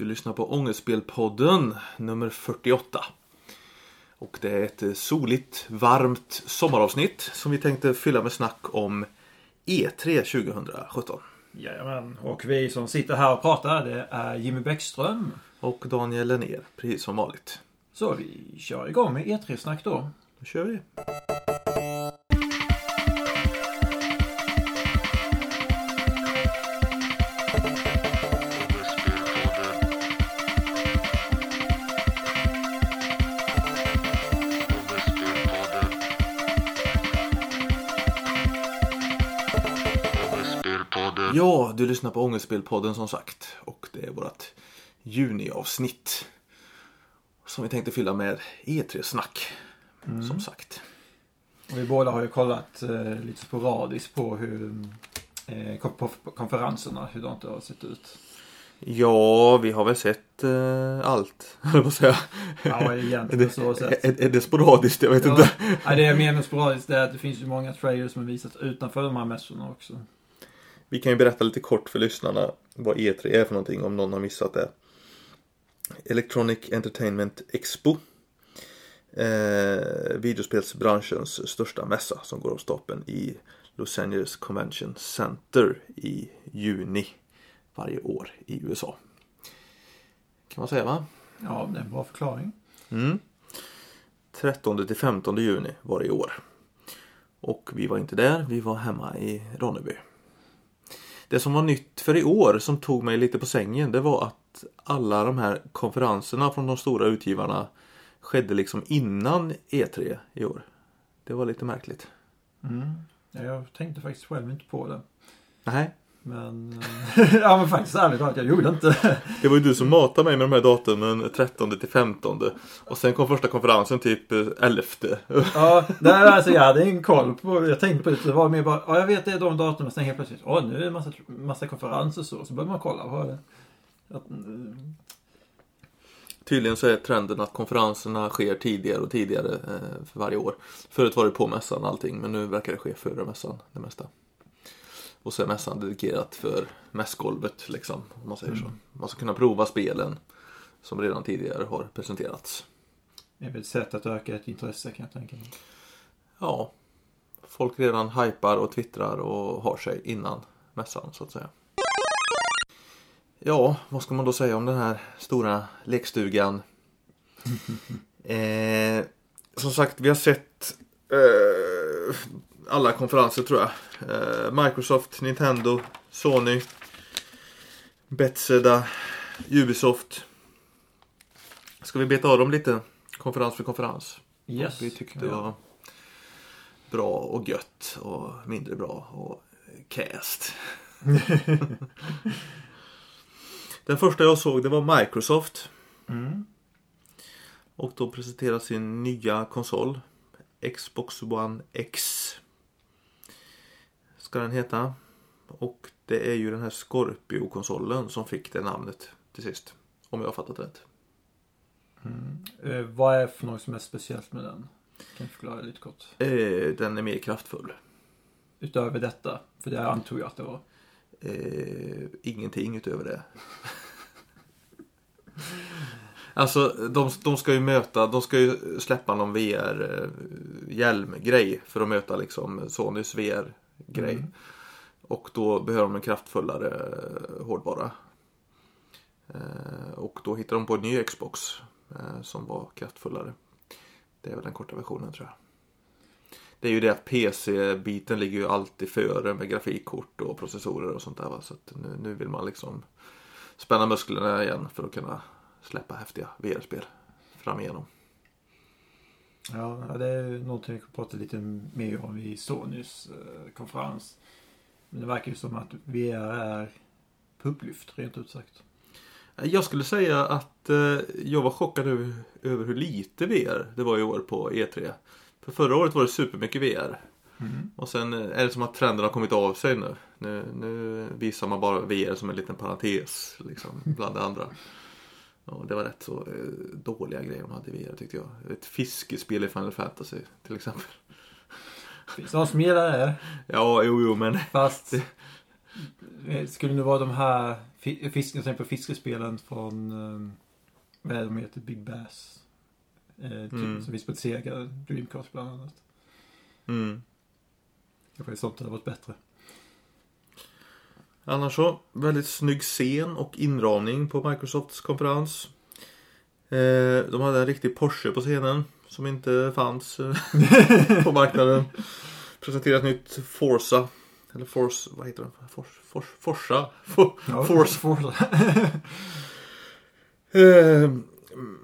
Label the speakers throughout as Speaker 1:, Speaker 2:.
Speaker 1: Du lyssnar på Ångestspelpodden nummer 48. Och det är ett soligt, varmt sommaravsnitt som vi tänkte fylla med snack om E3 2017.
Speaker 2: Jajamän. Och vi som sitter här och pratar det är Jimmy Bäckström.
Speaker 1: Och Daniel Lennér, precis som vanligt.
Speaker 2: Så vi kör igång med E3-snack då.
Speaker 1: Då kör vi. Du lyssnar på Ångestspelpodden som sagt. Och det är vårt juniavsnitt. Som vi tänkte fylla med E3-snack. Som sagt.
Speaker 2: Och vi båda har ju kollat eh, lite sporadiskt på hur eh, på konferenserna, hur de har sett ut.
Speaker 1: Ja, vi har väl sett eh, allt, höll jag på säga.
Speaker 2: Ja,
Speaker 1: Är
Speaker 2: egentligen
Speaker 1: det,
Speaker 2: så sett.
Speaker 1: är, är det sporadiskt? Jag vet
Speaker 2: Ja,
Speaker 1: inte.
Speaker 2: nej, det jag menar sporadiskt är att det finns ju många trailers som är visat utanför de här mässorna också.
Speaker 1: Vi kan ju berätta lite kort för lyssnarna vad E3 är för någonting om någon har missat det. Electronic Entertainment Expo. Eh, videospelsbranschens största mässa som går av stapeln i Los Angeles Convention Center i juni varje år i USA. Kan man säga va?
Speaker 2: Ja, det är en bra förklaring.
Speaker 1: Mm. 13 till 15 juni var det i år. Och vi var inte där, vi var hemma i Ronneby. Det som var nytt för i år som tog mig lite på sängen det var att alla de här konferenserna från de stora utgivarna skedde liksom innan E3 i år. Det var lite märkligt.
Speaker 2: Mm. Ja, jag tänkte faktiskt själv inte på det.
Speaker 1: Nej,
Speaker 2: Men, eh, ja men faktiskt ärligt talat, jag gjorde inte.
Speaker 1: det var ju du som matade mig med de här datumen 13 till 15 och sen kom första konferensen typ eh, 11.
Speaker 2: Ja, nej, alltså jag hade ingen koll på Jag tänkte på det. Det var mer bara, ja jag vet det är de datumen. Sen helt plötsligt, åh nu är det massa, massa konferenser så. Så började man kolla. Vad är det? Att, mm,
Speaker 1: Tydligen så är trenden att konferenserna sker tidigare och tidigare eh, för varje år. Förut var det på mässan allting men nu verkar det ske före mässan det mesta. Och så är mässan dedikerat för mässgolvet liksom, om man säger så. Man ska kunna prova spelen som redan tidigare har presenterats.
Speaker 2: det är väl ett sätt att öka ett intresse kan jag tänka mig.
Speaker 1: Ja, folk redan hypar och twittrar och har sig innan mässan så att säga. Ja, vad ska man då säga om den här stora lekstugan? eh, som sagt, vi har sett eh, alla konferenser tror jag. Eh, Microsoft, Nintendo, Sony, Bethesda, Ubisoft. Ska vi beta av dem lite? Konferens för konferens.
Speaker 2: Yes.
Speaker 1: Vi tyckte
Speaker 2: ja.
Speaker 1: var bra och gött och mindre bra och cast. Den första jag såg det var Microsoft.
Speaker 2: Mm.
Speaker 1: Och de presenterade sin nya konsol. Xbox One X. Ska den heta. Och det är ju den här Scorpio-konsolen som fick det namnet till sist. Om jag har fattat rätt.
Speaker 2: Eh, vad är för något som är speciellt med den? Kan du förklara lite kort?
Speaker 1: Eh, den är mer kraftfull.
Speaker 2: Utöver detta. För det antog jag att det var.
Speaker 1: Eh, ingenting utöver det. alltså de, de ska ju möta, de ska ju släppa någon VR-hjälmgrej för att möta liksom Sonys VR-grej.
Speaker 2: Mm.
Speaker 1: Och då behöver de en kraftfullare eh, hårdvara. Eh, och då hittade de på en ny Xbox eh, som var kraftfullare. Det är väl den korta versionen tror jag. Det är ju det att PC-biten ligger ju alltid före med grafikkort och processorer och sånt där. Va? Så nu, nu vill man liksom spänna musklerna igen för att kunna släppa häftiga VR-spel fram igenom.
Speaker 2: Ja, det är någonting vi kan prata lite mer om i Sonys eh, konferens. Men det verkar ju som att VR är publift, rent ut sagt.
Speaker 1: Jag skulle säga att eh, jag var chockad över, hur lite VR det var i år på E3. För förra året var det supermycket VR.
Speaker 2: Mm.
Speaker 1: Och sen eh, är det som att trenden har kommit av sig nu. Nu, nu visar man bara VR som en liten parentes liksom, bland det andra. Och det var rätt så eh, dåliga grejer de hade i VR tyckte jag. Ett fiskespel i Final Fantasy till exempel.
Speaker 2: Finns det någon som gillar det?
Speaker 1: Ja, jo, jo, men
Speaker 2: Fast Eh, Skulle det vara de här, fi- fisk, jag tänker på fiskespelen från, um, vad är det de heter, Big Bass. Eh, typ,
Speaker 1: Mm.
Speaker 2: Som finns på Sega, Dreamcast bland annat.
Speaker 1: Mm.
Speaker 2: Kanske sånt hade varit bättre.
Speaker 1: Annars så, väldigt snygg scen och inramning på Microsofts konferens. Eh, de hade en riktig Porsche på scenen som inte fanns eh, på marknaden. Presenterat nytt Forza. Eller Force, vad heter den? Forza? For, Force.
Speaker 2: Forza.
Speaker 1: Eh,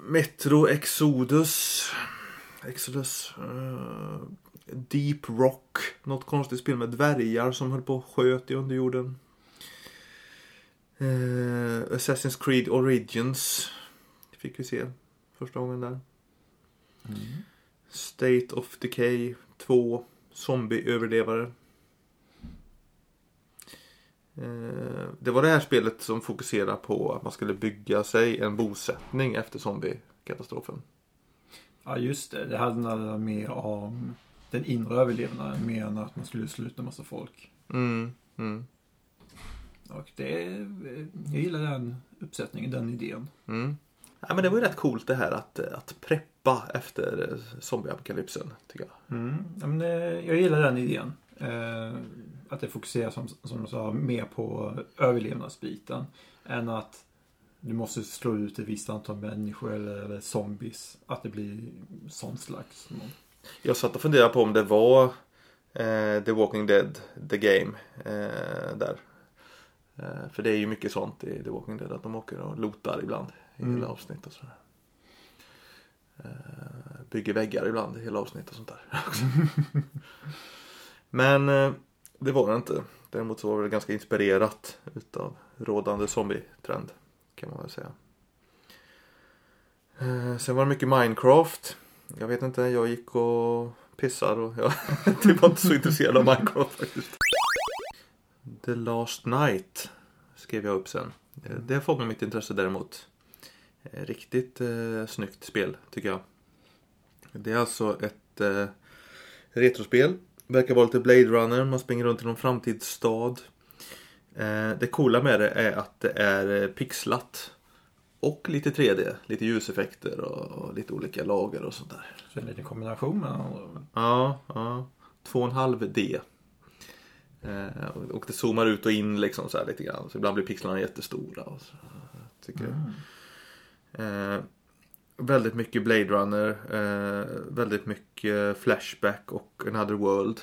Speaker 1: Metro Exodus. Exodus. Eh, Deep Rock. Något konstigt spel med dvärgar som höll på och sköt i underjorden. Eh, Assassin's Creed Origins. Fick vi se första gången där.
Speaker 2: Mm.
Speaker 1: State of Decay 2. Zombie-överlevare. Eh, Det var det här spelet som fokuserar på att man skulle bygga sig en bosättning efter zombiekatastrofen.
Speaker 2: Ja just det, det handlade mer om den inre överlevnaden mer än att man skulle sluta massa folk.
Speaker 1: Mm, mm,
Speaker 2: Och det, jag gillar den uppsättningen, den idén.
Speaker 1: mm. Ja, men det var ju rätt coolt det här att, att preppa efter eh, zombieapokalypsen, tycker jag.
Speaker 2: Mm. Ja, men det, jag gillar den idén. Eh, att det fokuserar som, som du sa mer på överlevnadsbiten. Än att du måste slå ut ett visst antal människor eller, eller zombies. Att det blir sånt slags.
Speaker 1: Jag satt och funderade på om det var eh, The Walking Dead, The Game, eh, där. Eh, för det är ju mycket sånt i The Walking Dead, att de åker och lotar ibland i
Speaker 2: Mm.
Speaker 1: hela avsnitt och sådär. Eh, bygger väggar ibland i hela avsnitt och sånt där. Men eh, det var det inte. Däremot så var det ganska inspirerat utav rådande zombie-trend kan man väl säga. Sen var det mycket Minecraft. Jag vet inte, jag gick och pissade och jag typ var inte så intresserad av Minecraft faktiskt. The Last Night skrev jag upp sen. Eh, Det fångar mitt intresse däremot. Eh, Riktigt eh, snyggt spel tycker jag. Det är alltså ett eh, retrospel. Verkar vara lite Blade Runner, man springer runt i någon framtidsstad. Eh, det coola med det är att det är eh, pixlat. Och lite 3D, lite ljuseffekter och, och lite olika lager och sånt där.
Speaker 2: Så en liten kombination andra.
Speaker 1: Ja, ja. 2,5D. Eh, och- det zoomar ut och in liksom så här lite grann. Så ibland blir pixlarna jättestora. Och så, tycker eh, Väldigt mycket Blade Runner. Eh, väldigt mycket Flashback och Another World.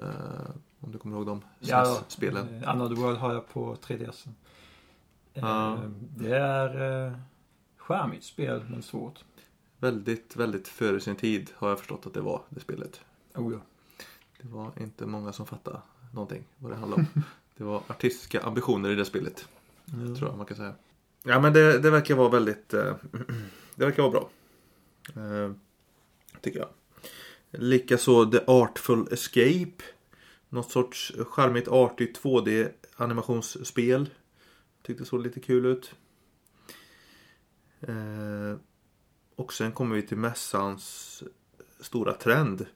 Speaker 1: Eh, om du kommer ihåg de
Speaker 2: Ja,
Speaker 1: spelen.
Speaker 2: eh, Another World har jag på 3DS. Eh,
Speaker 1: Ja.
Speaker 2: Det är eh, charmigt spel, men svårt.
Speaker 1: Väldigt, väldigt före sin tid har jag förstått att det var, det spelet.
Speaker 2: Oh, ja.
Speaker 1: Det var inte många som fattade någonting vad det handlade om. Det var artistiska ambitioner i det spelet.
Speaker 2: Ja.
Speaker 1: Tror jag man kan säga. Ja men det, det verkar vara väldigt eh, Det verkar vara bra. Eh, tycker jag. Likaså The Artful Escape. Något sorts charmigt artigt 2D animationsspel. Tyckte såg lite kul ut. Eh, och sen kommer vi till mässans stora trend.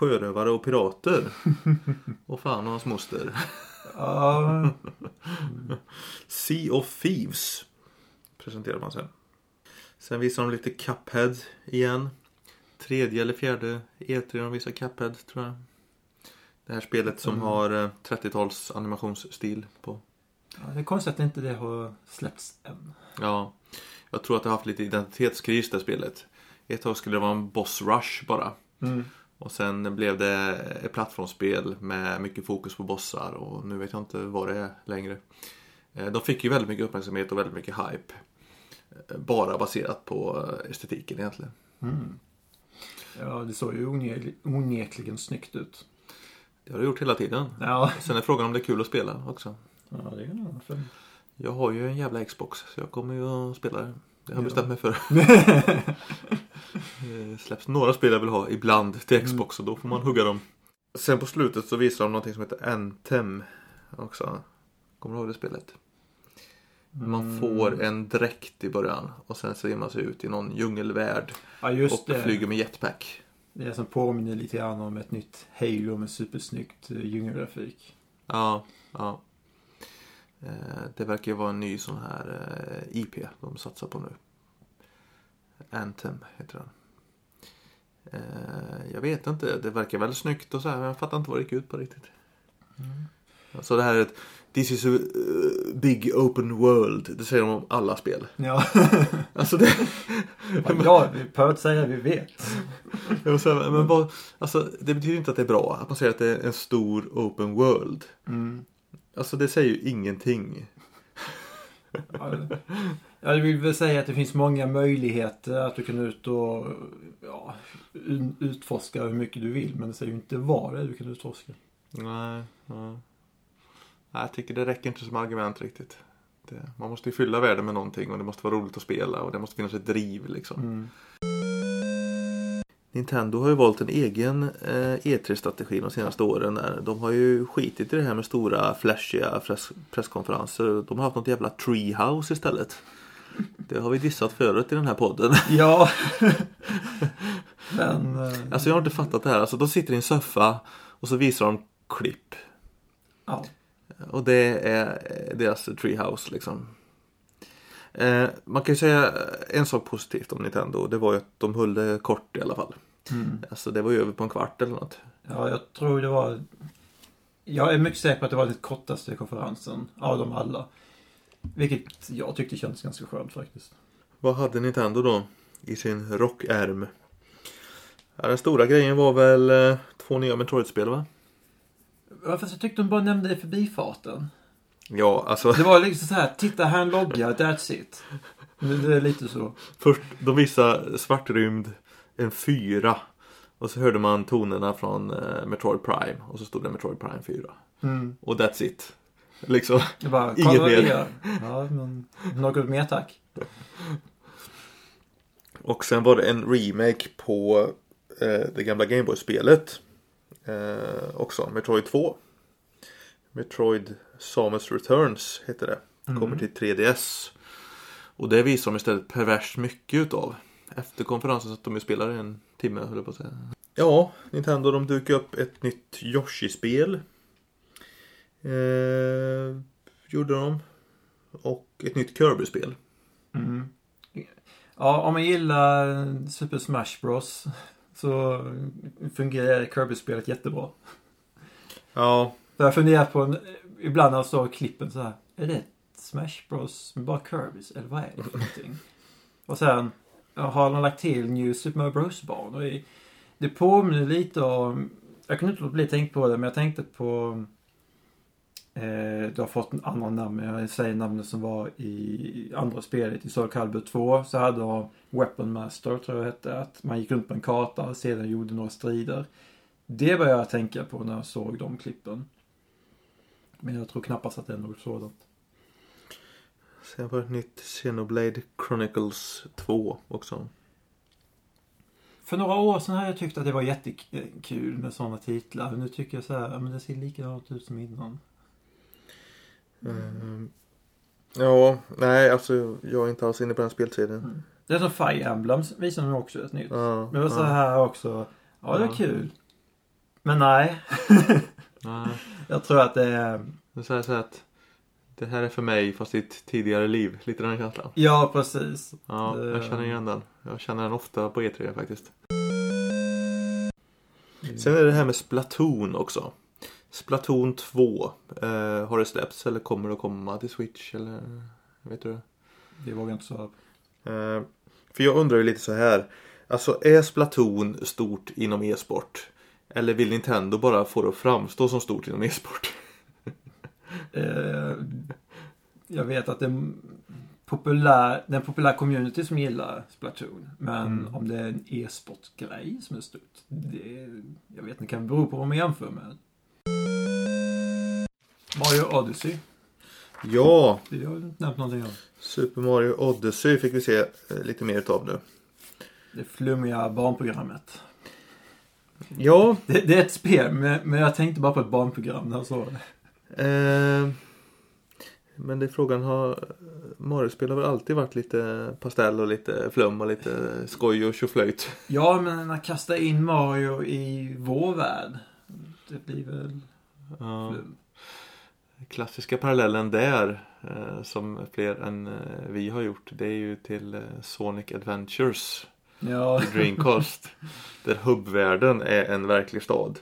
Speaker 1: Sjörövare och pirater. och fan och hans moster.
Speaker 2: Ja,
Speaker 1: Sea of Thieves presenterar man sen. Sen visar de lite Cuphead igen. Tredje eller fjärde E3 de visar Cuphead tror jag. Det här spelet som
Speaker 2: Mm.
Speaker 1: har eh, 30-tals animationsstil på.
Speaker 2: Ja, det är konstigt att inte det har släppts än.
Speaker 1: Ja, jag tror att det har haft lite identitetskris det spelet. Ett tag skulle det vara en boss rush bara. Och sen blev det ett plattformsspel med mycket fokus på bossar och nu vet jag inte vad det är längre. Eh, De fick ju väldigt mycket uppmärksamhet och väldigt mycket hype. Eh, Bara baserat på eh, estetiken egentligen.
Speaker 2: Mm. Ja, det såg ju onek- onekligen snyggt ut.
Speaker 1: Det har det gjort hela tiden.
Speaker 2: Ja,
Speaker 1: Sen är frågan om det är kul att spela också.
Speaker 2: ja det är en annan film.
Speaker 1: Jag har ju en jävla Xbox så jag kommer ju att spela det. Det har jag
Speaker 2: Ja.
Speaker 1: bestämt mig för. Det släpps några spel jag vill ha ibland till Xbox och då får man hugga dem. Sen på slutet så visar de någonting som heter Anthem också. Kommer du ihåg det spelet? Man får en dräkt i början och sen så ger man sig ut i någon djungelvärld
Speaker 2: Ja,
Speaker 1: och
Speaker 2: det.
Speaker 1: flyger med jetpack.
Speaker 2: Det är som påminner lite grann om ett nytt Halo med supersnyggt eh, djungelgrafik.
Speaker 1: Ja, ja. Eh, det verkar ju vara en ny sån här eh, IP de satsar på nu. Anthem heter den. Eh, jag vet inte, det verkar väl snyggt och så här, men jag fattar inte vad det gick ut på riktigt. Alltså det här är ett This is a uh, big open world. Det säger de om alla spel.
Speaker 2: Ja,
Speaker 1: Alltså det...
Speaker 2: ja vi behöver inte säga vi vet.
Speaker 1: Säga, men vad, alltså, det betyder inte att det är bra att man säger att det är en stor open world.
Speaker 2: Mm.
Speaker 1: Alltså det säger ju ingenting.
Speaker 2: Ja, Jag vill väl säga att det finns många möjligheter att du kan ut och ja, utforska hur mycket du vill. Men det säger ju inte vad det är du kan utforska.
Speaker 1: Nej. Nej, jag tycker det räcker inte som argument riktigt. Det, man måste ju fylla världen med någonting och det måste vara roligt att spela och det måste finnas ett driv liksom.
Speaker 2: Mm.
Speaker 1: Nintendo har ju valt en egen eh, E3-strategi de senaste åren. Där. De har ju skitit i det här med stora flashiga press- presskonferenser. De har haft något jävla treehouse istället. Det har vi dissat förut i den här podden.
Speaker 2: Ja. men... eh,
Speaker 1: Alltså jag har inte fattat det här. Alltså de sitter i en soffa och så visar de klipp.
Speaker 2: ja.
Speaker 1: Och det är deras treehouse liksom. Eh, man kan ju säga en sak positivt om Nintendo. Det var ju att de höll det kort i alla fall.
Speaker 2: Mm.
Speaker 1: Alltså det var ju över på en kvart eller något.
Speaker 2: Ja, jag tror det var... Jag är mycket säker på att det var den kortaste konferensen av dem alla. Vilket jag tyckte kändes ganska skönt faktiskt.
Speaker 1: Vad hade Nintendo då i sin rockärm? Ja, den stora grejen var väl eh, två nya Metroid-spel va?
Speaker 2: Ja, fast jag tyckte de bara nämnde det i förbifarten.
Speaker 1: Ja, alltså
Speaker 2: Det var liksom så här, titta här är en logga, that's it. Det, det är lite så.
Speaker 1: först de visade svartrymd, en fyra. Och så hörde man tonerna från eh, Metroid Prime och så stod det Metroid Prime 4.
Speaker 2: Mm.
Speaker 1: Och that's it. Liksom.
Speaker 2: Det bara,
Speaker 1: Inget
Speaker 2: kolla vad vi
Speaker 1: mer.
Speaker 2: gör. Ja, men något mer tack.
Speaker 1: Och sen var det en remake på eh, det gamla Gameboy-spelet. Eh, också, Metroid 2. Metroid Samus Returns heter det. Kommer till 3DS. Och det visar de istället perverst mycket utav. Efter konferensen så att de ju spelade en timme höll jag på att säga. Ja, Nintendo de dukade upp ett nytt Yoshi-spel. Eh, gjorde de. Och ett nytt Kirby-spel.
Speaker 2: Mm. Ja, om man gillar Super Smash Bros. Så fungerar Kirby-spelet jättebra.
Speaker 1: Ja,
Speaker 2: För jag funderar på, en, ibland när jag såg klippen så här. Är det Smash Bros med bara Kirbys? Eller vad är det för någonting? Och sen har de lagt till New Super Mario Bros-banor i. Det påminner lite om, jag kunde inte låta bli att tänka på det, men jag tänkte på Eh, du har fått en annan namn, jag säger namnet som var i andra spelet. I Soul Calibur 2 så hade de Weapon Master, tror jag hette. Att man gick runt på en karta och sedan gjorde några strider. Det började jag tänka på när jag såg de klippen. Men jag tror knappast att det är något sådant.
Speaker 1: Sen var det ett nytt Xenoblade Chronicles 2 också.
Speaker 2: För några år sedan hade jag tyckt att det var jättekul med sådana titlar. Nu tycker jag så här, men det ser likadant ut som innan.
Speaker 1: Mm. Ja, nej alltså jag är inte alls inne på den spelserien.
Speaker 2: Det är som Fire Emblem visar de också ett nytt.
Speaker 1: Ja,
Speaker 2: Men det var så
Speaker 1: ja,
Speaker 2: här också. Ja, det var
Speaker 1: Ja.
Speaker 2: kul. Men nej.
Speaker 1: ja.
Speaker 2: Jag tror att det är...
Speaker 1: Det är så här, så att det här är för mig fast i ett tidigare liv. Lite den känslan.
Speaker 2: Ja, precis.
Speaker 1: Ja,
Speaker 2: Det-
Speaker 1: jag känner igen den. Jag känner den ofta på E3 faktiskt. Sen är det här med Splatoon också. Splatoon 2. Eh, har det släppts eller kommer det att komma till Switch eller? Vet du det?
Speaker 2: Det vågar jag inte svara på.
Speaker 1: Eh, för jag undrar ju lite så här. Alltså är Splatoon stort inom e-sport? Eller vill Nintendo bara få det att framstå som stort inom e-sport?
Speaker 2: Eh, jag vet att det är populär, det är en populär community som gillar Splatoon. Men
Speaker 1: Mm.
Speaker 2: om det är en e-sportgrej som är stort. Det, jag vet inte, det kan bero på vad man jämför med. Mario Odyssey.
Speaker 1: Ja,
Speaker 2: Det har jag inte nämnt någonting om.
Speaker 1: Super Mario Odyssey fick vi se eh, lite mer utav nu.
Speaker 2: Det flummiga barnprogrammet.
Speaker 1: Ja,
Speaker 2: Det, det är ett spel, men, men jag tänkte bara på ett barnprogram när jag såg det.
Speaker 1: eh, men det är frågan har Mario-spel har väl alltid varit lite pastell och lite flum och lite skoj och tjoflöjt.
Speaker 2: Ja, men att kasta in Mario i vår värld. Det blir väl
Speaker 1: Ja. Klassiska parallellen där eh, som fler än eh, vi har gjort det är ju till eh, Sonic Adventures
Speaker 2: Ja.
Speaker 1: Dreamcast. där hubbvärlden är en verklig stad.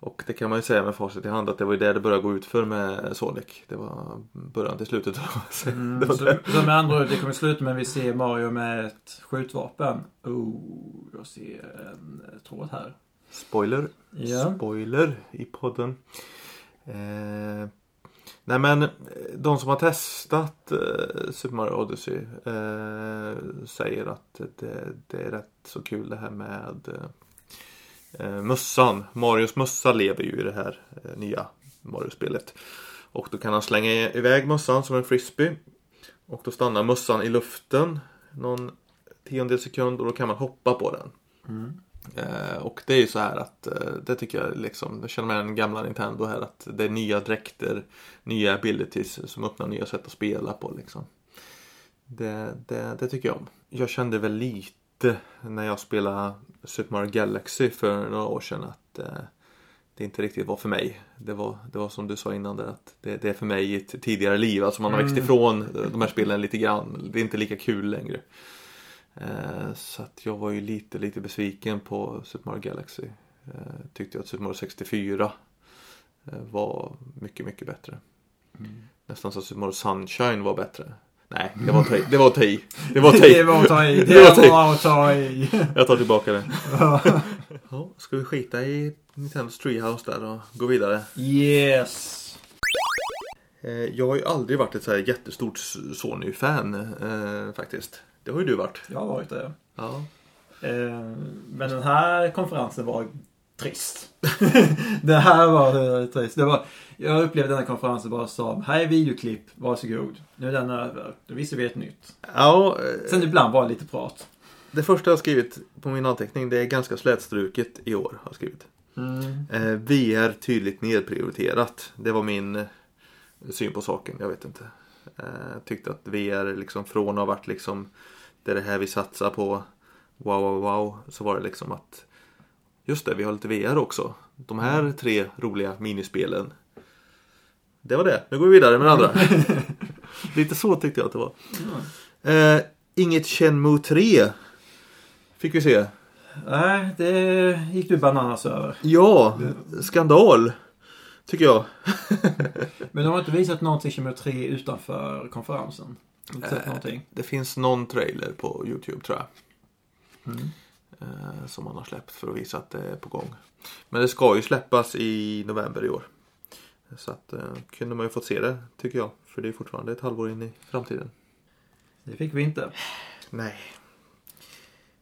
Speaker 1: Och det kan man ju säga med facit i hand att det var ju där det började gå ut för med Sonic. Det var början till slutet.
Speaker 2: Mm,
Speaker 1: det var
Speaker 2: så, så med andra ord, det kommer sluta med att vi ser Mario med ett skjutvapen. Oh, jag ser en tråd här.
Speaker 1: Spoiler.
Speaker 2: Ja.
Speaker 1: Spoiler i podden. Eh, nej men eh, de som har testat eh, Super Mario Odyssey eh, säger att det, det är rätt så kul det här med eh, eh mössan. Marios mössa lever ju i det här eh, nya Mario-spelet. Och då kan han slänga iväg mössan som en frisbee. Och då stannar mössan i luften någon tiondel sekund och då kan man hoppa på den.
Speaker 2: Mm.
Speaker 1: Eh, och det är ju så här att eh, det tycker jag liksom, jag känner med den gamla Nintendo här att det är nya dräkter, nya abilities som öppnar nya sätt att spela på liksom. Det, det, det tycker jag om. Jag kände väl lite när jag spelade Super Mario Galaxy för några år sedan att eh, det inte riktigt var för mig. Det var, det var som du sa innan där att det, det är för mig i ett tidigare liv. Alltså man har växt
Speaker 2: Mm.
Speaker 1: ifrån de här spelen lite grann. Det är inte lika kul längre. Eh, Så att jag var ju lite, lite besviken på Super Mario Galaxy. Eh, Tyckte att Super Mario 64 eh, var mycket, mycket bättre.
Speaker 2: Mm.
Speaker 1: Nästan så att Super Mario Sunshine var bättre. Nej, det var ta i. Det var ta i. Det var ta
Speaker 2: Det
Speaker 1: i.
Speaker 2: var att ta i.
Speaker 1: Det var ta i.
Speaker 2: ta i.
Speaker 1: Jag tar tillbaka det. Ja, ska vi skita i Nintendos Treehouse där och gå vidare?
Speaker 2: Yes.
Speaker 1: Jag har ju aldrig varit ett så här jättestort Sony-fan eh, faktiskt. Det har ju du varit.
Speaker 2: Jag har varit det.
Speaker 1: Ja.
Speaker 2: Eh, Men den här konferensen var trist. det här var eh, trist. Det var, jag upplevde den här konferensen bara som, här är videoklipp, varsågod. Nu är den över. Då visar vi ett nytt.
Speaker 1: Ja, eh,
Speaker 2: Sen ibland bara lite prat.
Speaker 1: Det första jag har skrivit på min anteckning det är ganska slätstruket i år. Har skrivit.
Speaker 2: Mm.
Speaker 1: VR tydligt nedprioriterat. Det var min syn på saken. Jag vet inte. Eh, tyckte att VR liksom från att ha varit liksom det är det här vi satsar på. Wow, wow, wow. Så var det liksom att just det, vi har lite VR också. De här tre roliga minispelen. Det var det. Nu går vi vidare med andra. lite så tyckte jag att det var. Eh, inget Shenmue 3 fick vi se.
Speaker 2: Nej, det gick du bananas över.
Speaker 1: Ja, skandal. Tycker jag.
Speaker 2: Men de har inte visat någonting är tre utanför konferensen. Någonting.
Speaker 1: Det finns någon trailer på Youtube tror jag.
Speaker 2: Mm.
Speaker 1: Eh, som man har släppt för att visa att det är på gång. Men det ska ju släppas i november i år. Så att eh, kunde man ju fått se det tycker jag. För det är fortfarande ett halvår in i framtiden.
Speaker 2: Det fick vi inte.
Speaker 1: Nej.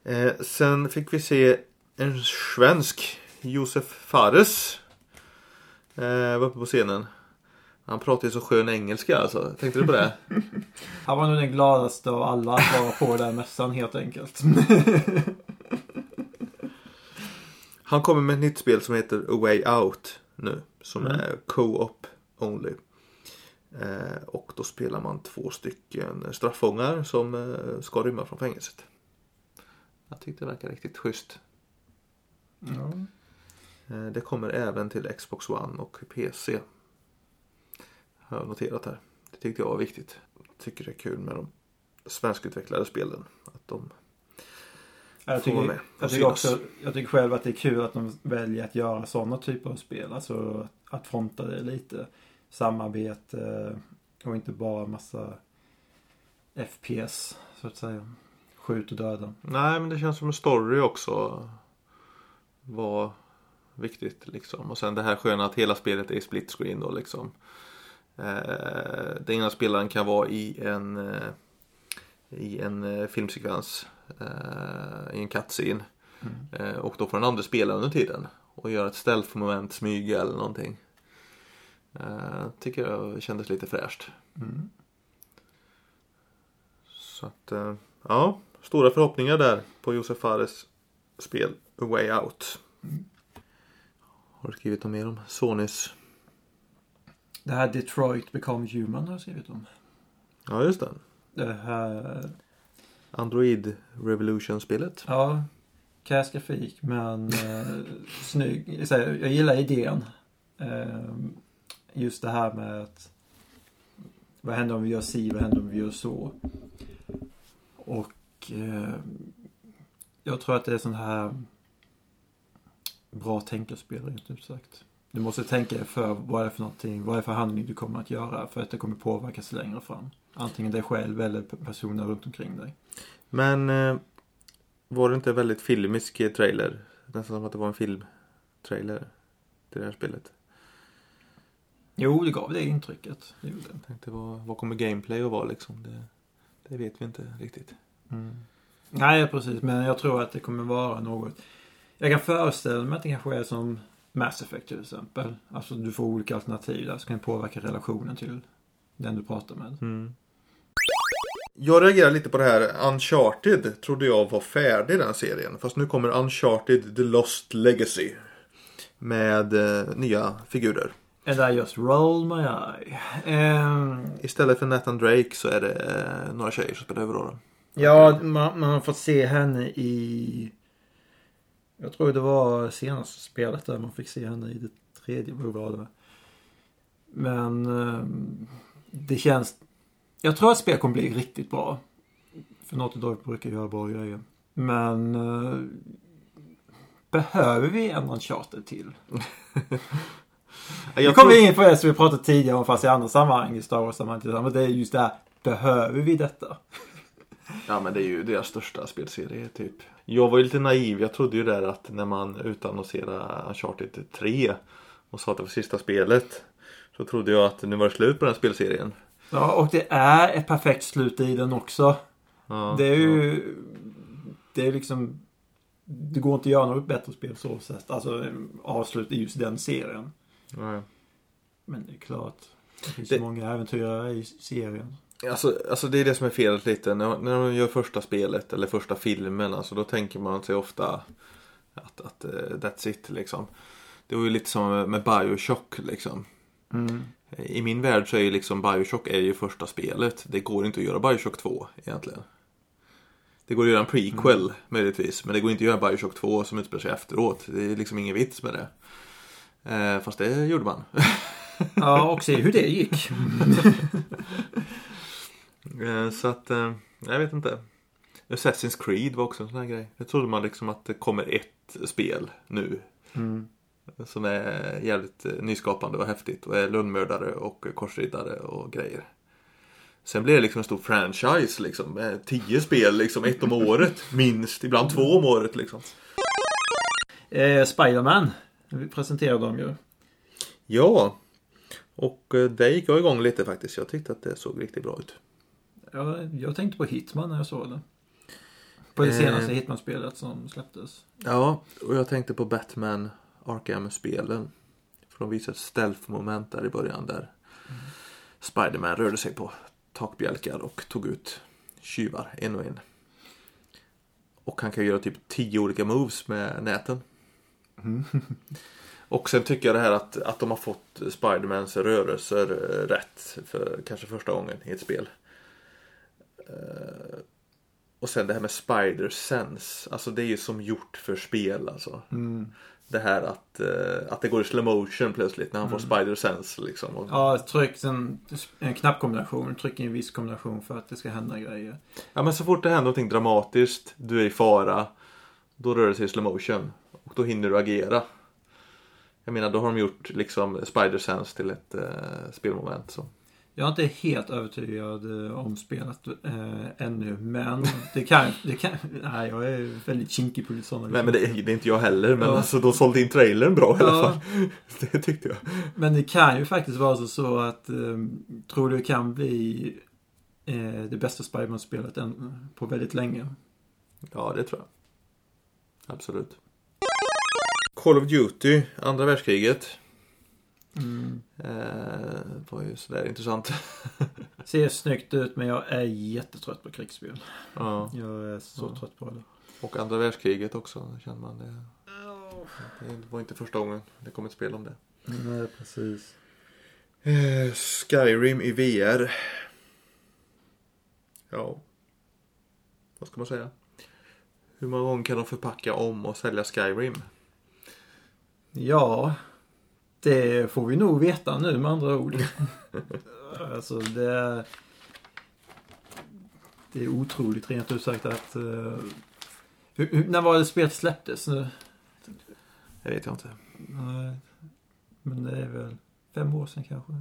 Speaker 1: Eh, sen fick vi se en svensk, Josef Fares. Eh, var uppe på scenen. Han pratar ju så skön engelska alltså. Tänkte du på det?
Speaker 2: Han var nog den gladaste av alla att vara på den mässan helt enkelt.
Speaker 1: Han kommer med ett nytt spel som heter A Way Out nu. Som
Speaker 2: Mm.
Speaker 1: är co-op only. Eh, och då spelar man två stycken straffångar som eh, ska rymma från fängelset. Jag tyckte det verkar riktigt schysst.
Speaker 2: Ja.
Speaker 1: Eh, det kommer även till Xbox One och PC. Har jag noterat här. Det tyckte jag var viktigt. tycker det är kul med de svenskutvecklade spelen. Att de
Speaker 2: Jag tycker,
Speaker 1: med
Speaker 2: jag, tycker också, jag tycker själv att det är kul att de väljer att göra sådana typer av spel. Alltså att fronta det lite. Samarbete och inte bara massa FPS så att säga. Skjut och döda.
Speaker 1: Nej, men det känns som en story också var viktigt liksom. Och sen det här sköna att hela spelet är i split screen då liksom. Eh, den ena spelaren kan vara i en eh, i en eh, filmsekvens eh, i en cutscene.
Speaker 2: Mm.
Speaker 1: Och då får den andra spela under tiden och göra ett stealth-moment, smyga eller någonting. Tycker jag kändes lite fräscht.
Speaker 2: Mm.
Speaker 1: Så att, ja, stora förhoppningar där på Josef Fares spel A Way Out. Har du skrivit något mer om Sonys?
Speaker 2: Det här Detroit Become Human har jag skrivit om.
Speaker 1: Ja, just det.
Speaker 2: Det här,
Speaker 1: Android Revolution-spelet.
Speaker 2: ja, kass grafik men eh, snygg. Jag gillar idén. Eh, just det här med att vad händer om vi gör si, vad händer om vi gör så? Och eh, jag tror att det är sån här bra tänkarspel rent ut sagt. Du måste tänka dig för vad är det för någonting, vad är det för handling du kommer att göra för att det kommer påverkas längre fram. Antingen dig själv eller personer runt omkring dig.
Speaker 1: Men eh, var det inte en väldigt filmisk trailer? Nästan som att det var en filmtrailer till det här spelet.
Speaker 2: Jo, det gav det intrycket. Det gjorde.
Speaker 1: Jag tänkte, vad, vad kommer gameplay att vara liksom? Det, det vet vi inte riktigt.
Speaker 2: Nej, precis. Men jag tror att det kommer vara något. Jag kan föreställa mig att det kanske är som Mass Effect till exempel. Alltså du får olika alternativ där som kan påverka relationen till den du pratar med.
Speaker 1: Mm. Jag reagerar lite på det här. Uncharted trodde jag var färdig den serien. Fast nu kommer Uncharted The Lost Legacy. Med eh, nya figurer.
Speaker 2: And I just roll my eye. Ehm,
Speaker 1: Istället för Nathan Drake så är det eh, några tjejer som spelar huvudrollen.
Speaker 2: ja, man, man har fått se henne i... Jag tror det var senaste spelet där man fick se henne i det tredje det. Men ehm, det känns... Jag tror att spelet kommer bli riktigt bra. För Naughty Dog brukar göra bra grejer. Men... eh, behöver vi en Uncharted till? Jag kommer
Speaker 1: tror-
Speaker 2: in på det som vi pratade tidigare om fast i andra sammanhang i Star Wars-sammanhang. Men det är just det här. Behöver vi detta?
Speaker 1: Ja men det är ju deras största spelserie typ. Jag var ju lite naiv. Jag trodde ju där att när man utannonserade Uncharted 3 och sa att det var sista spelet. Så trodde jag att nu var det slut på den spelserien.
Speaker 2: Ja, och det är ett perfekt slut i den också.
Speaker 1: Ja,
Speaker 2: Det är ju... Det är liksom... Det går inte att göra något bättre spel så sätt. Alltså avslut i just den serien.
Speaker 1: Ja. Ja.
Speaker 2: Men det är klart. Det finns
Speaker 1: Det-
Speaker 2: många äventyrare i serien.
Speaker 1: Alltså, alltså det är det som är felet lite. När, när de gör första spelet eller första filmen. Alltså då tänker man sig ofta att, att eh, that's it liksom. Det var ju lite som med Bioshock liksom.
Speaker 2: Mm.
Speaker 1: I min värld så är ju liksom Bioshock är ju första spelet. Det går inte att göra Bioshock 2 egentligen. Det går att göra en prequel möjligtvis. Men det går inte att göra Bioshock 2 som utspelar sig efteråt. Det är liksom ingen vits med det. Eh, fast det gjorde man.
Speaker 2: Ja, och se hur det gick.
Speaker 1: Eh, så att, eh, jag vet inte. Assassin's Creed var också en sån här grej. Jag trodde man liksom att det kommer ett spel nu.
Speaker 2: Mm.
Speaker 1: Som är jävligt eh, nyskapande och häftigt. Och är lönnmördare och korsriddare och grejer. Sen blir det liksom en stor franchise liksom. Med tio spel liksom, ett om året. Minst, ibland två om året liksom.
Speaker 2: Eh, Spiderman. Vi presenterade dem ju.
Speaker 1: Ja. Och det gick jag igång lite faktiskt. Jag tyckte att det såg riktigt bra ut.
Speaker 2: Jag, jag tänkte på Hitman när jag såg det. På det
Speaker 1: Eh.
Speaker 2: senaste Hitman-spelet som släpptes.
Speaker 1: Ja, och jag tänkte på Batman Arkham-spelen. För de visade ett stealth-moment där i början där Spiderman rörde sig på takbjälkar och tog ut tjuvar en och en. Och han kan göra typ tio olika moves med näten. Och sen tycker jag det här att, att de har fått Spidermans rörelser eh, rätt för kanske första gången i ett spel. Eh, Och sen det här med Spider Sense. Alltså det är ju som gjort för spel alltså.
Speaker 2: Mm.
Speaker 1: Det här att, eh, att det går i slow motion plötsligt när han får Spider Sense liksom.
Speaker 2: Ja, tryck en, en knappkombination. Tryck i en viss kombination för att det ska hända grejer.
Speaker 1: Ja men så fort det händer någonting dramatiskt, du är i fara, då rör det sig i slow motion. Och då hinner du agera. Jag menar, då har de gjort liksom Spider Sense till ett eh, spelmoment. Så.
Speaker 2: Jag är inte helt övertygad eh, om spelet eh, ännu, men det kan, det kan... Nej, jag är väldigt kinkig på sådana
Speaker 1: Nej men det, är- det är inte jag heller, men
Speaker 2: Ja.
Speaker 1: alltså de sålde in trailern bra i alla
Speaker 2: Ja.
Speaker 1: fall. Det tyckte jag.
Speaker 2: Men det kan ju faktiskt vara så, så att eh, tror du det kan bli eh, det bästa Spiderman-spelet på väldigt länge.
Speaker 1: Ja, det tror jag. Absolut. Call of Duty, andra världskriget.
Speaker 2: Mm.
Speaker 1: Eh, var ju sådär intressant.
Speaker 2: Ser snyggt ut men jag är jättetrött på krigsspel.
Speaker 1: ja.
Speaker 2: Jag är så
Speaker 1: Ja.
Speaker 2: trött på det.
Speaker 1: Och andra världskriget också, känner man det. Det var inte första gången det kom ett spel om det.
Speaker 2: Nej, precis.
Speaker 1: Eh, Skyrim i VR. Ja. Vad ska man säga? Hur många gånger kan de förpacka om och sälja Skyrim?
Speaker 2: Ja. Det får vi nog veta nu med andra ord. alltså det är... Det är otroligt rent ut sagt att... Uh, hur, när var det spelet släpptes nu?
Speaker 1: Det vet jag inte.
Speaker 2: Nej. Men det är väl fem år sedan kanske.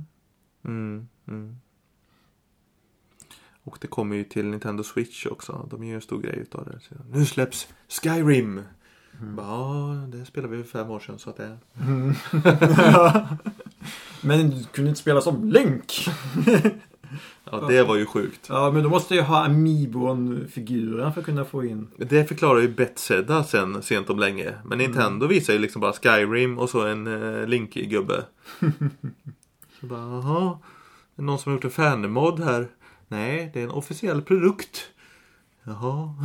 Speaker 1: Mm, mm. Och det kommer ju till Nintendo Switch också. De gör en stor grej utav det. Så, nu släpps Skyrim! Mm. Ja, det spelade vi för fem år sedan så att det...
Speaker 2: Mm. men du kunde inte spela som Link!
Speaker 1: ja, det var ju sjukt.
Speaker 2: Ja, men då måste jag ha Amiibon-figuren för att kunna få in.
Speaker 1: Det förklarar ju Bethesda sen sent om länge. Men Nintendo mm. visar ju liksom bara Skyrim och så en uh, Link-gubbe. så bara, jaha. Är någon som har gjort en fan-mod här? Nej, det är en officiell produkt. Jaha.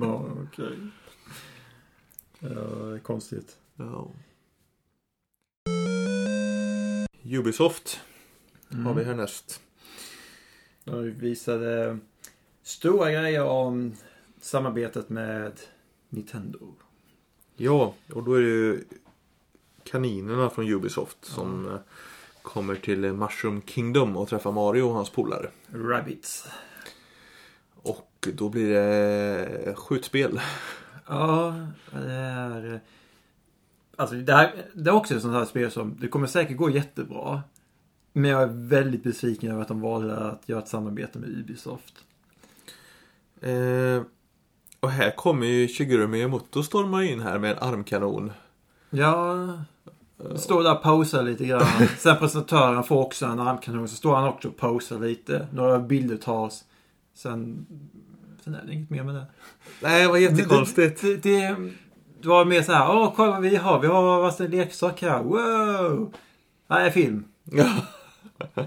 Speaker 2: ja, okej. Ja, konstigt.
Speaker 1: Ja. Ubisoft mm. har vi härnäst.
Speaker 2: De visade stora grejer om samarbetet med Nintendo.
Speaker 1: Ja, och då är det ju kaninerna från Ubisoft som. Eh, kommer till Mushroom Kingdom och träffar Mario och hans polare.
Speaker 2: Rabbits.
Speaker 1: Och då blir det skjutspel.
Speaker 2: Ja, det är... Alltså det, här, det är också ett sånt här spel som, det kommer säkert gå jättebra. Men jag är väldigt besviken över att de valde att göra ett samarbete med Ubisoft.
Speaker 1: Eh, och här kommer ju Shigeru Miyamoto storma in här med en armkanon.
Speaker 2: Ja, står där och posar lite grann. Sen presentatören får också en armkanon. Så står han också och posar lite. Några bilder tas. Sen, sen är det inget mer med det.
Speaker 1: Nej, det var jättekonstigt.
Speaker 2: Det, det, det, det var mer så här. Åh, kolla vad vi har. Vi har varsin leksak här. Wow! Nej, film. Ja.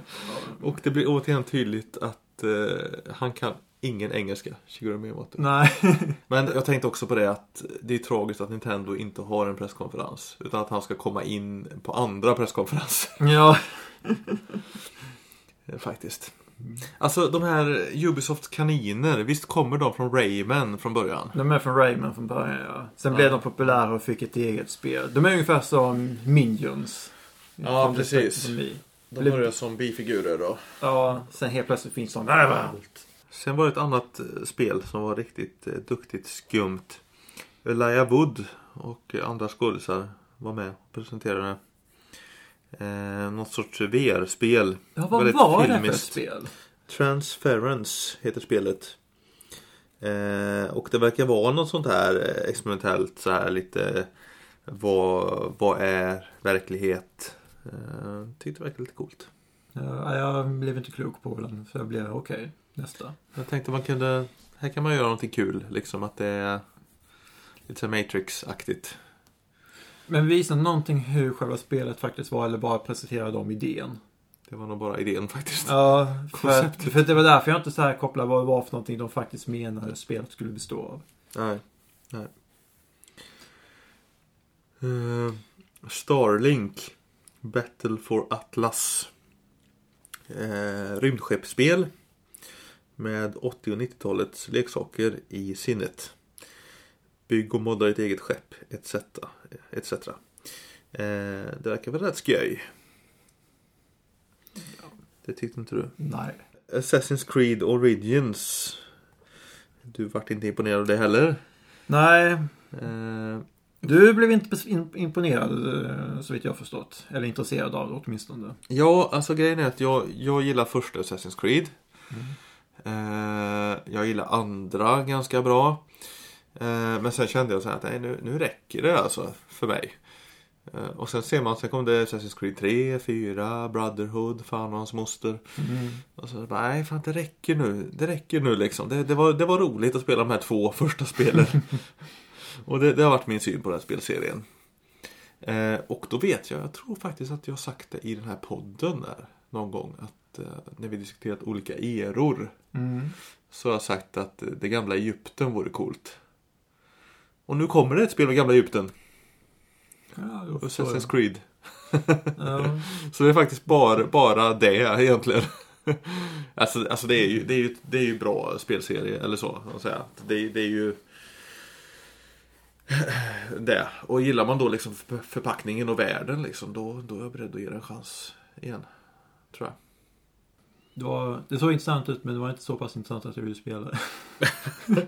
Speaker 1: och det blir återigen tydligt att uh, han kan ingen engelska, Shigeru Miyamoto.
Speaker 2: Nej.
Speaker 1: Men jag tänkte också på det att det är tragiskt att Nintendo inte har en presskonferens. Utan att han ska komma in på andra presskonferenser.
Speaker 2: Ja.
Speaker 1: Faktiskt. Alltså de här Ubisofts kaniner, visst kommer de från Rayman från början?
Speaker 2: De är från Rayman från början ja. Sen ja. blev de populära och fick ett eget spel. De är ungefär som Minions.
Speaker 1: Ja, precis. De börjar som bifigurer då.
Speaker 2: Ja, sen helt plötsligt finns de överallt.
Speaker 1: Sen var det ett annat eh, spel som var riktigt eh, duktigt skumt. Elijah Wood och andra skådisar var med och presenterade eh, något sorts VR-spel.
Speaker 2: Ja, vad Väldigt var filmiskt. det för spel?
Speaker 1: Transference heter spelet. Eh, och det verkar vara något sånt här eh, experimentellt så här lite vad, vad är verklighet? Eh, tyckte det verkade lite coolt.
Speaker 2: Ja, jag blev inte klok på den så jag blev okej. Okay nästa.
Speaker 1: Jag tänkte man kunde, här kan man göra någonting kul. Liksom att det är lite Matrix-aktigt.
Speaker 2: Men visa någonting hur själva spelet faktiskt var eller bara presentera dem idén.
Speaker 1: Det var nog bara idén faktiskt.
Speaker 2: Ja, för, för det var därför jag inte så här kopplade vad det var för någonting de faktiskt menade spelet skulle bestå av.
Speaker 1: Nej, nej. Uh, Starlink Battle for Atlas. Uh, rymdskeppsspel med 80 och 90-talets leksaker i sinnet. Bygg och modda ditt eget skepp etc. etc. Eh, det verkar väl rätt skoj. Det tyckte inte du?
Speaker 2: Nej.
Speaker 1: Assassin's Creed Origins. Du vart inte imponerad av det heller?
Speaker 2: Nej. Eh, du blev inte imponerad eh, så vitt jag förstått. Eller intresserad av det åtminstone.
Speaker 1: Ja, alltså grejen är att jag, jag gillar första Assassin's Creed. Mm. Eh, jag gillar andra ganska bra. Eh, men sen kände jag så här att nej, nu, nu räcker det alltså för mig. Eh, och sen ser man, sen kom det Assassin's Creed 3, 4, Brotherhood, fan och hans moster. Mm. Och så bara, nej fan det räcker nu. Det räcker nu liksom. Det, det, var, det var roligt att spela de här två första spelen. och det, det, har varit min syn på den här spelserien. Eh, och då vet jag, jag tror faktiskt att jag har sagt det i den här podden där någon gång. Att Eh, när vi diskuterat olika eror mm. så har jag sagt att det gamla Egypten vore coolt. Och nu kommer det ett spel med gamla Egypten.
Speaker 2: Ja,
Speaker 1: Assassin's Creed. ja. så det är faktiskt bara, bara det egentligen. alltså, alltså det, är ju, det, är ju, det är ju bra spelserie eller så. Att säga. Det, det är ju det. Och gillar man då liksom för- förpackningen och världen liksom, då, då är jag beredd att ge det en chans igen. Tror jag.
Speaker 2: Det, var, det såg intressant ut men det var inte så pass intressant att jag ville spela det.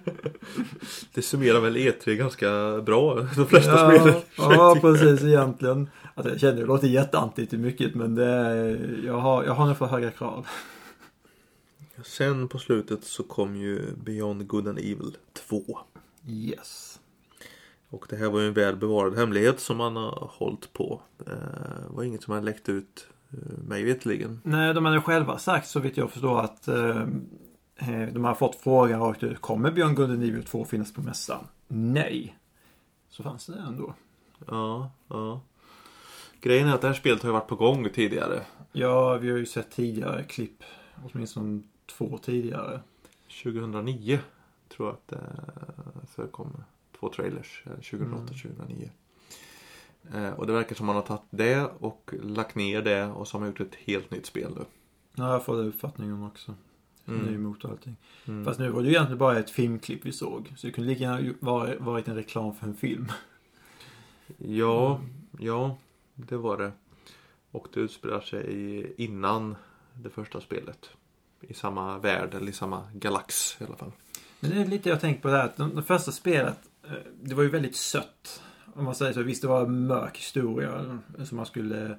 Speaker 1: Det summerar väl E3 ganska bra, de flesta
Speaker 2: ja,
Speaker 1: spelen.
Speaker 2: ja, precis egentligen. Alltså, jag känner det låter jätteantigt till mycket men det är, jag, har, jag har nog för höga krav.
Speaker 1: Sen på slutet så kom ju Beyond Good and Evil 2.
Speaker 2: Yes.
Speaker 1: Och det här var ju en väl bevarad hemlighet som man har hållit på. Eh, Det var inget som har läckt ut mig vetligen.
Speaker 2: Nej, de hade själva sagt så vitt jag förstår att eh, eh, de har fått frågan rakt ut. Kommer Björn Gulden Nivio 2 finnas på mässan? Nej. Så fanns det ändå.
Speaker 1: Ja, ja. Grejen är att det här spelet har varit på gång tidigare.
Speaker 2: Ja, vi har ju sett tidigare klipp. Åtminstone två tidigare.
Speaker 1: 2009 tror jag att det förekom två trailers. eh, 2008-2009. Eh, Och det verkar som man har tagit det och lagt ner det och så har man gjort ett helt nytt spel nu.
Speaker 2: Ja, jag får den uppfattningen också.
Speaker 1: Mm.
Speaker 2: Ny emot allting.
Speaker 1: Mm.
Speaker 2: Fast nu var det ju egentligen bara ett filmklipp vi såg. Så det kunde lika gärna varit en reklam för en film.
Speaker 1: Ja, ja, det var det. Och det utspelar sig innan det första spelet. I samma värld eller i samma galax i alla fall.
Speaker 2: Men det är lite jag tänker på det här att det första spelet, eh, det var ju väldigt sött. Om man säger så. Visst, det var en mörk historia som man skulle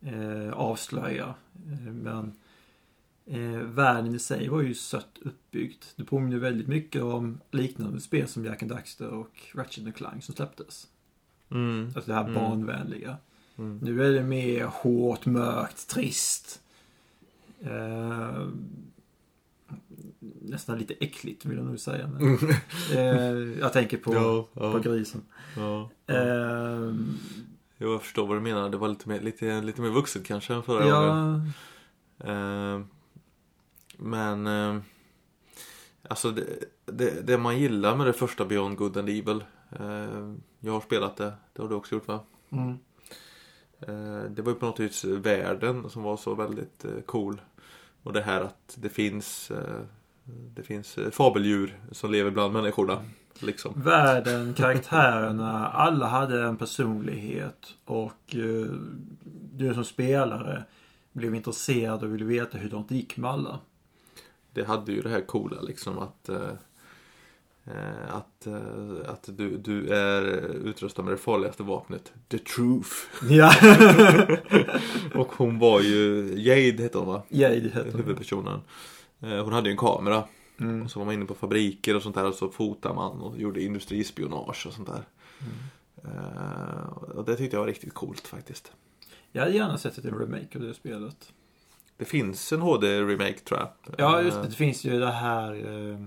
Speaker 2: eh, avslöja. Eh, men eh, världen i sig var ju sött uppbyggd. Det påminner väldigt mycket om liknande spel som Jack and Daxter och Ratchet Clank som släpptes.
Speaker 1: Mm.
Speaker 2: Alltså det här
Speaker 1: Mm.
Speaker 2: barnvänliga.
Speaker 1: Mm.
Speaker 2: Nu är det mer hårt, mörkt, trist. Eh, nästan lite äckligt vill jag nog säga. Men, eh, jag tänker på,
Speaker 1: Ja, ja,
Speaker 2: på grisen.
Speaker 1: ja.
Speaker 2: Eh,
Speaker 1: jag förstår vad du menar. Det var lite mer, lite, lite mer vuxet kanske än förra gången.
Speaker 2: ja,
Speaker 1: Eh, men eh, alltså det, det, det man gillar med det första Beyond Good and Evil. Eh, jag har spelat det. Det har du också gjort va?
Speaker 2: mm,
Speaker 1: Eh, det var ju på något vis världen som var så väldigt eh, cool. Och det här att det finns eh, Det finns eh, fabeldjur som lever bland människorna. Liksom.
Speaker 2: världen, karaktärerna, alla hade en personlighet. Och eh, du som spelare blev intresserad och ville veta hur det gick med alla.
Speaker 1: Det hade ju det här coola liksom att eh, att, att du, du är utrustad med det farligaste vapnet. The truth.
Speaker 2: Ja,
Speaker 1: Och hon var ju Jade hette hon va?
Speaker 2: Jade hette hon.
Speaker 1: Huvudpersonen. Eh, Hon hade ju en kamera.
Speaker 2: Mm.
Speaker 1: Och så var man inne på fabriker och sånt där och så fotade man och gjorde industrispionage och sånt där. Eh, och det tyckte jag var riktigt coolt faktiskt.
Speaker 2: Jag hade gärna sett en remake av det spelet.
Speaker 1: Det finns en HD-remake tror jag.
Speaker 2: Ja, just det.
Speaker 1: Eh,
Speaker 2: Det finns ju det här eh,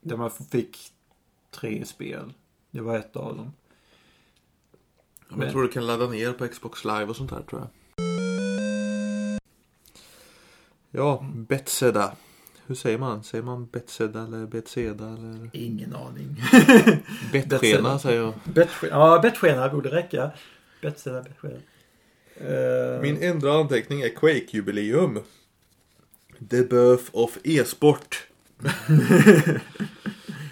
Speaker 2: där man fick tre spel. Det var ett av dem.
Speaker 1: Men jag tror du kan ladda ner på Xbox Live och sånt där tror jag. Ja, Bethesda. Hur säger man? Säger man Bethesda eller Bethesda eller?
Speaker 2: Ingen aning.
Speaker 1: Bettskena säger jag.
Speaker 2: Bettskena, ja, bettskena borde räcka. Betseda, bettskena. Uh,
Speaker 1: Min enda anteckning är Quake-jubileum. The birth of e-sport.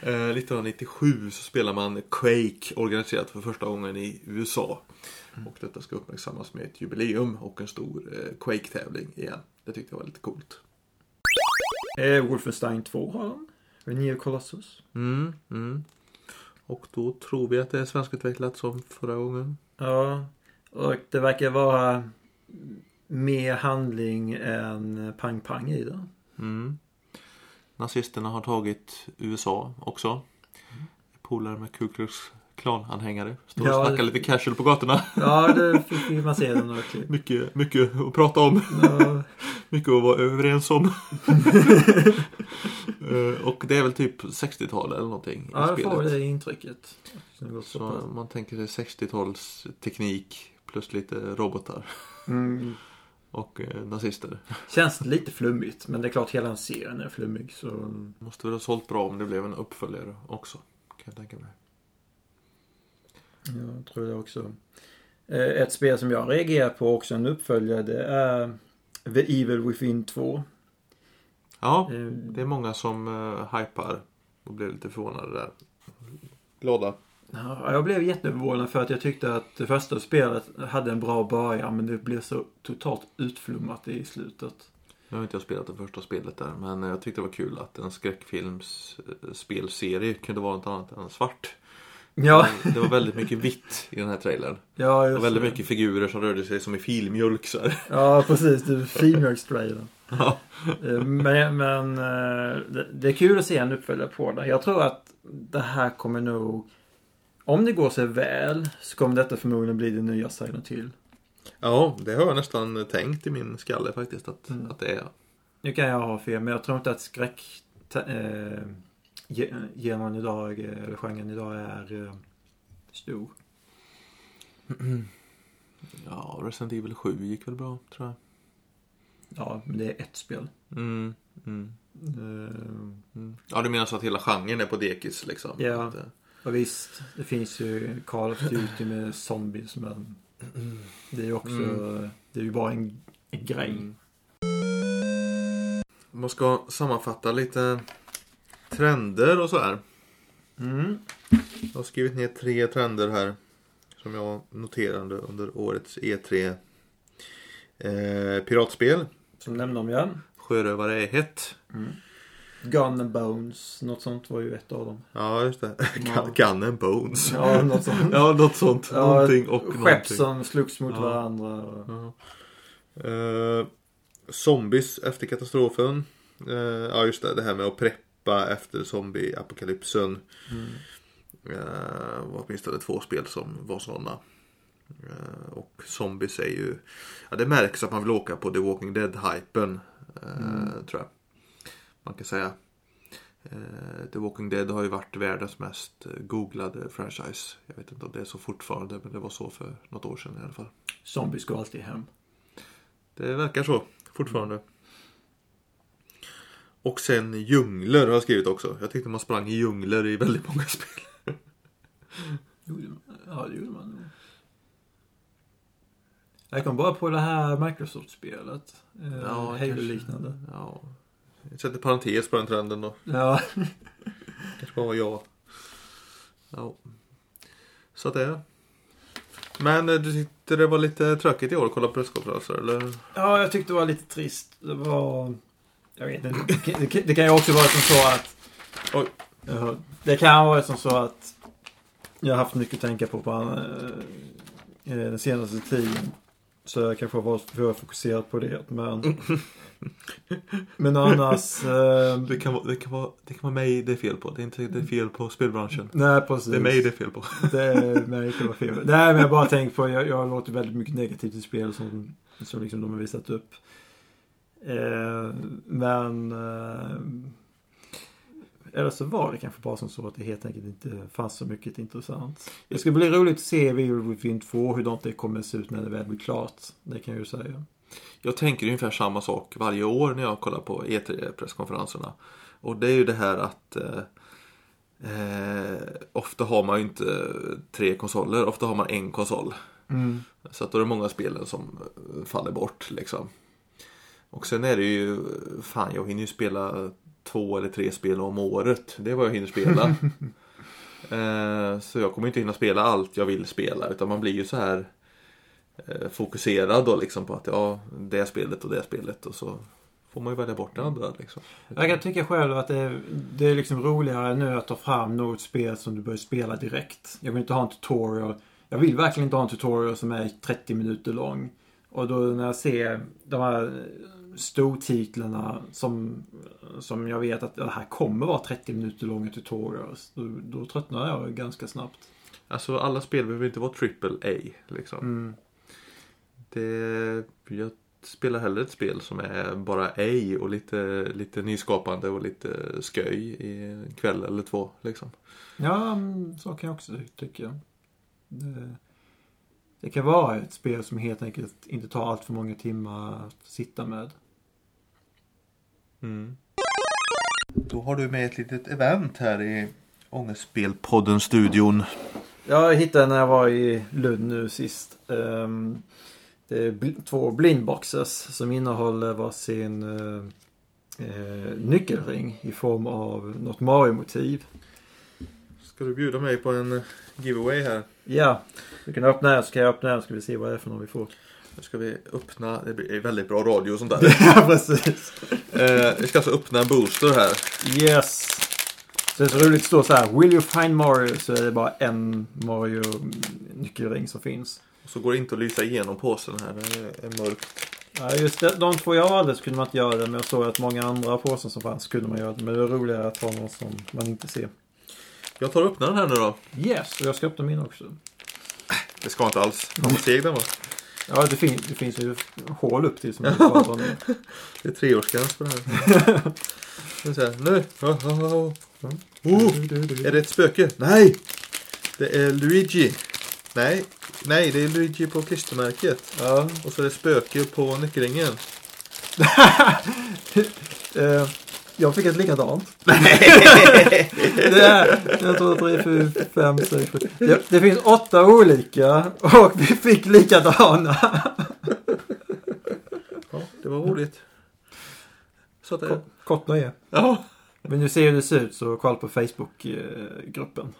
Speaker 1: Eh, 1997 så spelar man Quake organiserat för första gången i USA. Och detta ska uppmärksammas med ett jubileum och en stor eh, Quake-tävling igen. Det tyckte jag var lite coolt.
Speaker 2: Eh, Wolfenstein 2 har de. Neo Colossus.
Speaker 1: Mm, mm. Och då tror vi att det är svenskutvecklat som förra gången.
Speaker 2: Ja, och det verkar vara mer handling än pang-pang i det.
Speaker 1: Mm. Nazisterna har tagit USA också. Polare med Ku Klux Klan-anhängare. Står och
Speaker 2: Ja,
Speaker 1: snackar lite casual på gatorna.
Speaker 2: Ja, det fick man se den några klipp.
Speaker 1: Mycket, mycket att prata om.
Speaker 2: Ja,
Speaker 1: Mycket att vara överens om. Eh, och det är väl typ 60-tal eller någonting i
Speaker 2: ja jag får
Speaker 1: spelet.
Speaker 2: det intrycket. Det går så
Speaker 1: Så man tänker sig 60-tals teknik plus lite robotar
Speaker 2: Mm.
Speaker 1: och eh, nazister.
Speaker 2: Känns lite flummigt, men det är klart hela serien är flummig så...
Speaker 1: Måste väl ha sålt bra om det blev en uppföljare också. Kan jag tänka mig.
Speaker 2: Jag tror det också. Eh, Ett spel som jag reagerar på också, en uppföljare, det är The Evil Within 2.
Speaker 1: Ja,
Speaker 2: Eh,
Speaker 1: det är många som uh, hypar och blir lite förvånade där. Glada.
Speaker 2: Ja, jag blev jätteförvånad för att jag tyckte att det första spelet hade en bra början men det blev så totalt utflummat i slutet.
Speaker 1: Nu har inte jag spelat det första spelet där, men jag tyckte det var kul att en skräckfilms eh, spelserie kunde vara något annat än svart.
Speaker 2: Ja,
Speaker 1: Det var väldigt mycket vitt i den här trailern.
Speaker 2: ja just
Speaker 1: var väldigt
Speaker 2: det.
Speaker 1: mycket figurer som rörde sig som i filmjölk.
Speaker 2: Ja, precis. Filmjölkstrailern.
Speaker 1: Ja.
Speaker 2: Eh, Men, men eh, det, är kul att se en uppföljare på det. Jag tror att det här kommer nog... Om det går sig väl så kommer detta förmodligen bli det nya Silent Hill.
Speaker 1: ja, det har jag nästan tänkt i min skalle faktiskt att,
Speaker 2: Mm.
Speaker 1: att det är.
Speaker 2: Nu kan jag ha fel, men jag tror inte att skräck... Ge- genren idag, eh, eller genren idag är eh, stor.
Speaker 1: Ja, Resident Evil 7 gick väl bra tror jag.
Speaker 2: Ja, men det är ett spel.
Speaker 1: Mm, mm,
Speaker 2: Eh,
Speaker 1: mm. Ja, du menar så att hela genren är på dekis liksom?
Speaker 2: Ja. Och visst, det finns ju Call of Duty med zombies, men det är ju också...
Speaker 1: Mm.
Speaker 2: Det är ju bara en, en grej.
Speaker 1: Mm. Om man ska sammanfatta lite trender och så här.
Speaker 2: Mm.
Speaker 1: Jag har skrivit ner tre trender här. Som jag noterade under årets E3. Eh, piratspel.
Speaker 2: Som nämnde om igen.
Speaker 1: Sjörövare är hett.
Speaker 2: Gun and Bones, något sånt var ju ett av dem.
Speaker 1: Ja, just det.
Speaker 2: Ja.
Speaker 1: Gun and Bones.
Speaker 2: Ja, något sånt.
Speaker 1: Ja, något sånt.
Speaker 2: Ja,
Speaker 1: någonting och
Speaker 2: Skepp
Speaker 1: någonting.
Speaker 2: som slogs mot
Speaker 1: Ja.
Speaker 2: varandra.
Speaker 1: Ja. Eh, zombies efter katastrofen. Eh, ja, just det. Det här med att preppa efter zombieapokalypsen.
Speaker 2: Mm.
Speaker 1: Eh, var åtminstone två spel som var sådana. Eh, och zombies är ju... Ja, det märks att man vill åka på The Walking Dead-hypen. Eh, Tror jag. Man kan säga. The Walking Dead har ju varit världens mest googlade franchise. Jag vet inte om det är så fortfarande, men det var så för något år sedan i alla fall.
Speaker 2: Zombies går alltid hem.
Speaker 1: Det verkar så fortfarande. Och sen djungler har jag skrivit också. Jag tyckte man sprang i djungler i väldigt många spel.
Speaker 2: Ja, det gjorde man nog. Jag kom bara på det här Microsoft-spelet. Eh,
Speaker 1: Ja,
Speaker 2: Halo-liknande.
Speaker 1: Ja. Jag sätter parentes på den trenden då.
Speaker 2: Ja.
Speaker 1: kanske bara var jag. Ja. Så att det är. Men eh, du tyckte det var lite tråkigt i år att kolla presskonferenser eller?
Speaker 2: ja, jag tyckte det var lite trist. Det var... Jag vet inte. Det kan, det det kan ju också vara som så att...
Speaker 1: Oj.
Speaker 2: Det kan vara som så att jag har haft mycket att tänka på på eh, eh, den senaste tiden. Så jag kanske har varit för fokuserad på det. Men, men annars... Eh,
Speaker 1: Det kan, vara, det, kan vara, det kan vara mig det är fel på. Det är inte det är fel på spelbranschen.
Speaker 2: nej, precis.
Speaker 1: Det är mig det är fel på.
Speaker 2: Det är mig det var fel. Nej, men jag bara tänkt på, jag, jag låter väldigt mycket negativt i spel som, som liksom de har visat upp. Eh, men... Eh, eller så var det kanske bara som så att det helt enkelt inte fanns så mycket intressant. Det ska bli roligt att se Evil Within 2, hur det kommer se ut när det väl blir klart. Det kan jag ju säga.
Speaker 1: Jag tänker ungefär samma sak varje år när jag kollar på E3-presskonferenserna. Och det är ju det här att eh, eh, ofta har man ju inte tre konsoler, ofta har man en konsol. Så att då är det många spelen som faller bort liksom. Och sen är det ju, fan jag hinner ju spela två eller tre spel om året. Det är vad jag hinner spela. eh, så jag kommer inte hinna spela allt jag vill spela utan man blir ju så här eh, fokuserad då liksom på att ja, det spelet och det spelet och så får man ju välja bort det andra liksom.
Speaker 2: Jag kan tycka själv att det är, det är liksom roligare nu att ta fram något spel som du börjar spela direkt. Jag vill inte ha en tutorial. Jag vill verkligen inte ha en tutorial som är 30 minuter lång. Och då när jag ser de här stortitlarna som, som jag vet att det här kommer vara 30 minuter långa tutorials. Då, då tröttnar jag ganska snabbt.
Speaker 1: Alltså alla spel behöver inte vara triple A liksom.
Speaker 2: Mm.
Speaker 1: Det, jag spelar hellre ett spel som är bara A och lite, lite nyskapande och lite sköj i en kväll eller två liksom.
Speaker 2: Ja, mm, så kan jag också tycka. Det, det kan vara ett spel som helt enkelt inte tar allt för många timmar att sitta med.
Speaker 1: Mm. Då har du med ett litet event här i Ångestspelpodden-studion.
Speaker 2: Jag hittade när jag var i Lund nu sist. ehm, det är bl- två blindboxes som innehåller varsin uh, uh, nyckelring i form av något Mario-motiv.
Speaker 1: Ska du bjuda mig på en giveaway här?
Speaker 2: Ja, du kan öppna den så kan jag öppna den så ska vi se vad det är för något vi får.
Speaker 1: Nu ska vi öppna, det blir väldigt bra radio och sånt där.
Speaker 2: ja, precis.
Speaker 1: eh, vi ska alltså öppna en booster här.
Speaker 2: Yes. Så det är så roligt att stå så här. Will you find Mario? Så är det bara en Mario-nyckelring som finns.
Speaker 1: Och så går det inte att lysa igenom påsen här, den är mörk.
Speaker 2: Ja, just det. De två jag valde kunde man inte göra det. Men jag såg att många andra påsar som fanns kunde man göra det. Men det är roligare att ha någon som man inte ser.
Speaker 1: Jag tar och öppnar den här nu då.
Speaker 2: Yes, och jag ska öppna min också.
Speaker 1: Det ska inte alls. Vad seg den var.
Speaker 2: Ja, det, fin det finns ju hål upp till som bara drar ner.
Speaker 1: Det är treårsgräns på det här. Nu. Nu. Oh, oh, oh. Oh, är det ett spöke? Nej! Det är Luigi. Nej, nej det är Luigi på klistermärket.
Speaker 2: Ja.
Speaker 1: Och så är det spöke på nyckelringen.
Speaker 2: Eh, jag fick ett likadant. det är, jag tror tre, fyra, fem, sex, sju. Det, det finns åtta olika och vi fick likadana.
Speaker 1: Ja, det var roligt. Så att det...
Speaker 2: Kort nöje.
Speaker 1: Ja.
Speaker 2: Men du ser hur det ser ut så kolla på Facebook-gruppen.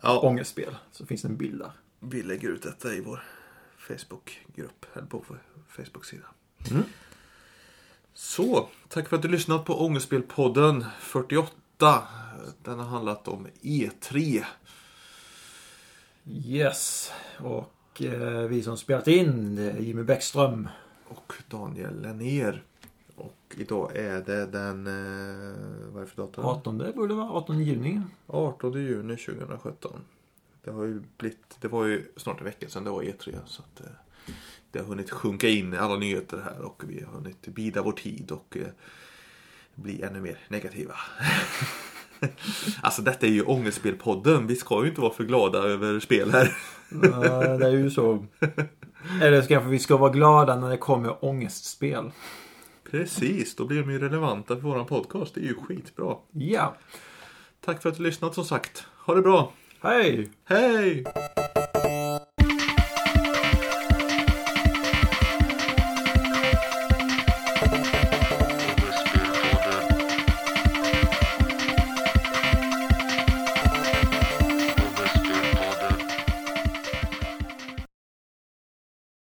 Speaker 1: ja.
Speaker 2: Ångestspel. Så finns det en bild där.
Speaker 1: Vi lägger ut detta i vår Facebookgrupp. Eller på vår Facebook-sida.
Speaker 2: Mm.
Speaker 1: Så, tack för att du lyssnat på Ångestspelpodden 48. Den har handlat om E E3.
Speaker 2: Vad Och eh, vi som spelat in det är Jimmy Bäckström.
Speaker 1: och Daniel Lennér. Och idag är det den, eh, vad är det för datum?
Speaker 2: 18 borde det vara. 18 juni.
Speaker 1: 18 juni 2017. Det har ju blivit, det var ju snart en vecka sedan det var E3 så att eh, det har hunnit sjunka in alla nyheter här och vi har hunnit bida vår tid och eh, bli ännu mer negativa. alltså detta är ju Ångestspelpodden. Vi ska ju inte vara för glada över spel här.
Speaker 2: Ja, det är ju så. Eller kanske vi ska vara glada när det kommer ångestspel.
Speaker 1: Precis, då blir de ju relevanta för våran podcast. Det är ju skitbra.
Speaker 2: Ja.
Speaker 1: Tack för att du lyssnat som sagt. Ha det bra.
Speaker 2: Hej!
Speaker 1: Hej!